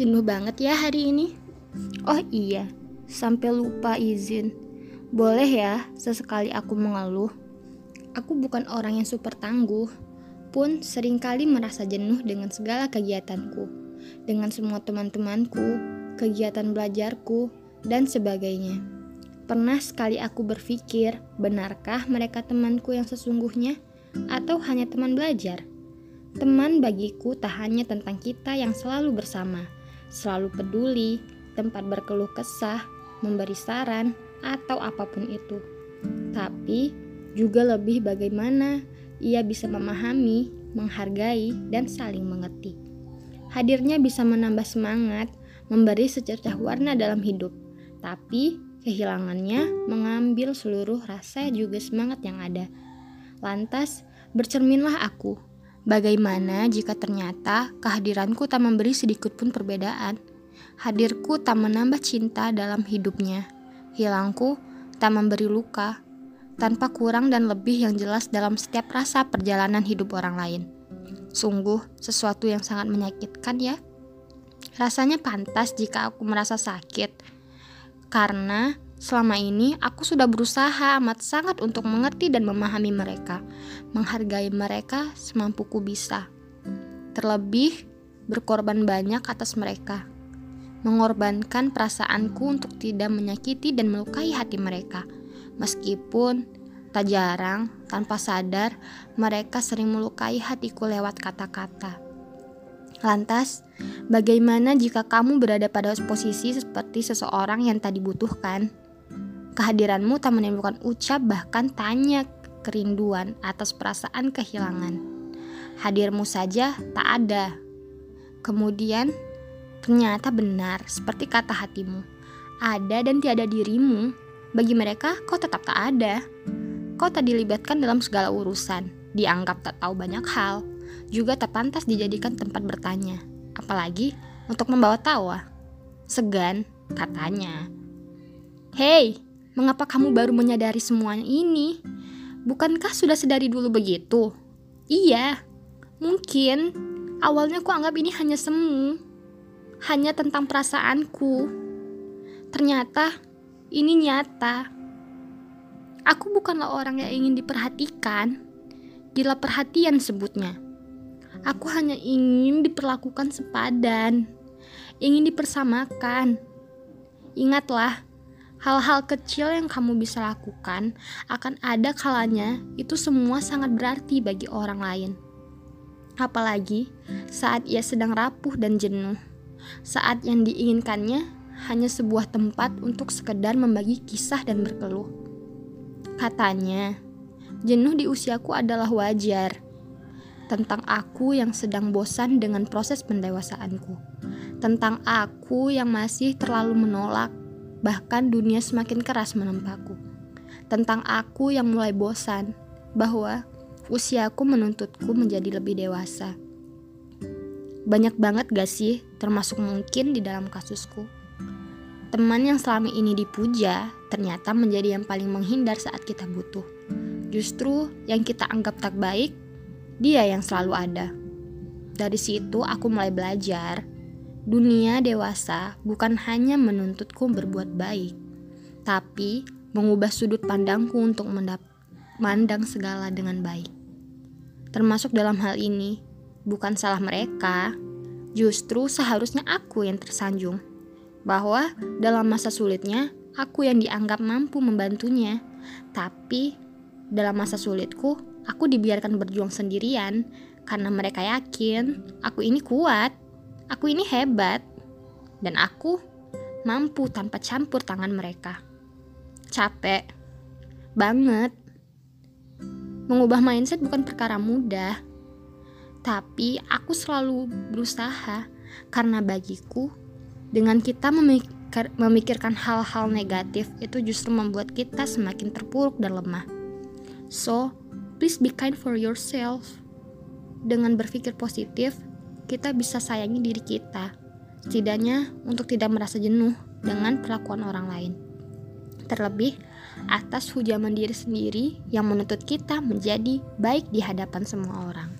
Jenuh banget ya hari ini. Oh iya, sampai lupa izin. Boleh ya sesekali aku mengeluh. Aku bukan orang yang super tangguh, pun sering kali merasa jenuh dengan segala kegiatanku, dengan semua teman-temanku, kegiatan belajarku, dan sebagainya. Pernah sekali aku berpikir, benarkah mereka temanku yang sesungguhnya, atau hanya teman belajar? Teman bagiku tak hanya tentang kita yang selalu bersama, selalu peduli, tempat berkeluh kesah, memberi saran, atau apa pun itu. Tapi juga lebih bagaimana ia bisa memahami, menghargai, dan saling mengerti. Hadirnya bisa menambah semangat, memberi secercah warna dalam hidup, tapi kehilangannya mengambil seluruh rasa juga semangat yang ada. Lantas, bercerminlah aku Bagaimana jika ternyata kehadiranku tak memberi sedikit pun perbedaan? Hadirku tak menambah cinta dalam hidupnya. Hilangku tak memberi luka, tanpa kurang dan lebih yang jelas dalam setiap rasa perjalanan hidup orang lain. Sungguh sesuatu yang sangat menyakitkan ya. Rasanya pantas jika aku merasa sakit. Karena Selama ini, aku sudah berusaha amat sangat untuk mengerti dan memahami mereka, menghargai mereka semampuku bisa. Terlebih, berkorban banyak atas mereka, mengorbankan perasaanku untuk tidak menyakiti dan melukai hati mereka. Meskipun tak jarang, tanpa sadar, mereka sering melukai hatiku lewat kata-kata. Lantas, bagaimana jika kamu berada pada posisi seperti seseorang yang tak dibutuhkan? Kehadiranmu tak menimbulkan ucap bahkan tanya kerinduan atas perasaan kehilangan. Hadirmu saja tak ada. Kemudian ternyata benar seperti kata hatimu. Ada dan tiada dirimu. Bagi mereka kau tetap tak ada. Kau tak dilibatkan dalam segala urusan, dianggap tak tahu banyak hal, juga tak pantas dijadikan tempat bertanya, apalagi untuk membawa tawa. Segan, katanya. Hei, Mengapa kamu baru menyadari semua ini? Bukankah sudah sedari dulu begitu? Iya, mungkin awalnya aku anggap ini hanya semu, hanya tentang perasaanku. Ternyata ini nyata. Aku bukanlah orang yang ingin diperhatikan, gila perhatian sebutnya. Aku hanya ingin diperlakukan sepadan, ingin dipersamakan. Ingatlah, Hal-hal kecil yang kamu bisa lakukan akan ada kalanya itu semua sangat berarti bagi orang lain. Apalagi saat ia sedang rapuh dan jenuh. Saat yang diinginkannya hanya sebuah tempat untuk sekedar membagi kisah dan berkeluh. Katanya, jenuh di usiaku adalah wajar. Tentang aku yang sedang bosan dengan proses pendewasaanku. Tentang aku yang masih terlalu menolak bahkan dunia semakin keras menempaku. Tentang aku yang mulai bosan, bahwa usiaku menuntutku menjadi lebih dewasa. Banyak banget gak sih, termasuk mungkin di dalam kasusku. Teman yang selama ini dipuja, ternyata menjadi yang paling menghindar saat kita butuh. Justru yang kita anggap tak baik, dia yang selalu ada. Dari situ aku mulai belajar Dunia dewasa bukan hanya menuntutku berbuat baik, tapi mengubah sudut pandangku untuk memandang segala dengan baik. Termasuk dalam hal ini, bukan salah mereka, justru seharusnya aku yang tersanjung. Bahwa dalam masa sulitnya, aku yang dianggap mampu membantunya. Tapi dalam masa sulitku, aku dibiarkan berjuang sendirian karena mereka yakin aku ini kuat. Aku ini hebat, dan aku mampu tanpa campur tangan mereka. Capek banget. Mengubah mindset bukan perkara mudah, tapi aku selalu berusaha karena bagiku, dengan kita memikir, memikirkan hal-hal negatif itu justru membuat kita semakin terpuruk dan lemah. So, please be kind for yourself. Dengan berpikir positif, kita bisa sayangi diri kita, setidaknya untuk tidak merasa jenuh dengan perlakuan orang lain. Terlebih atas hujaman diri sendiri yang menuntut kita menjadi baik di hadapan semua orang.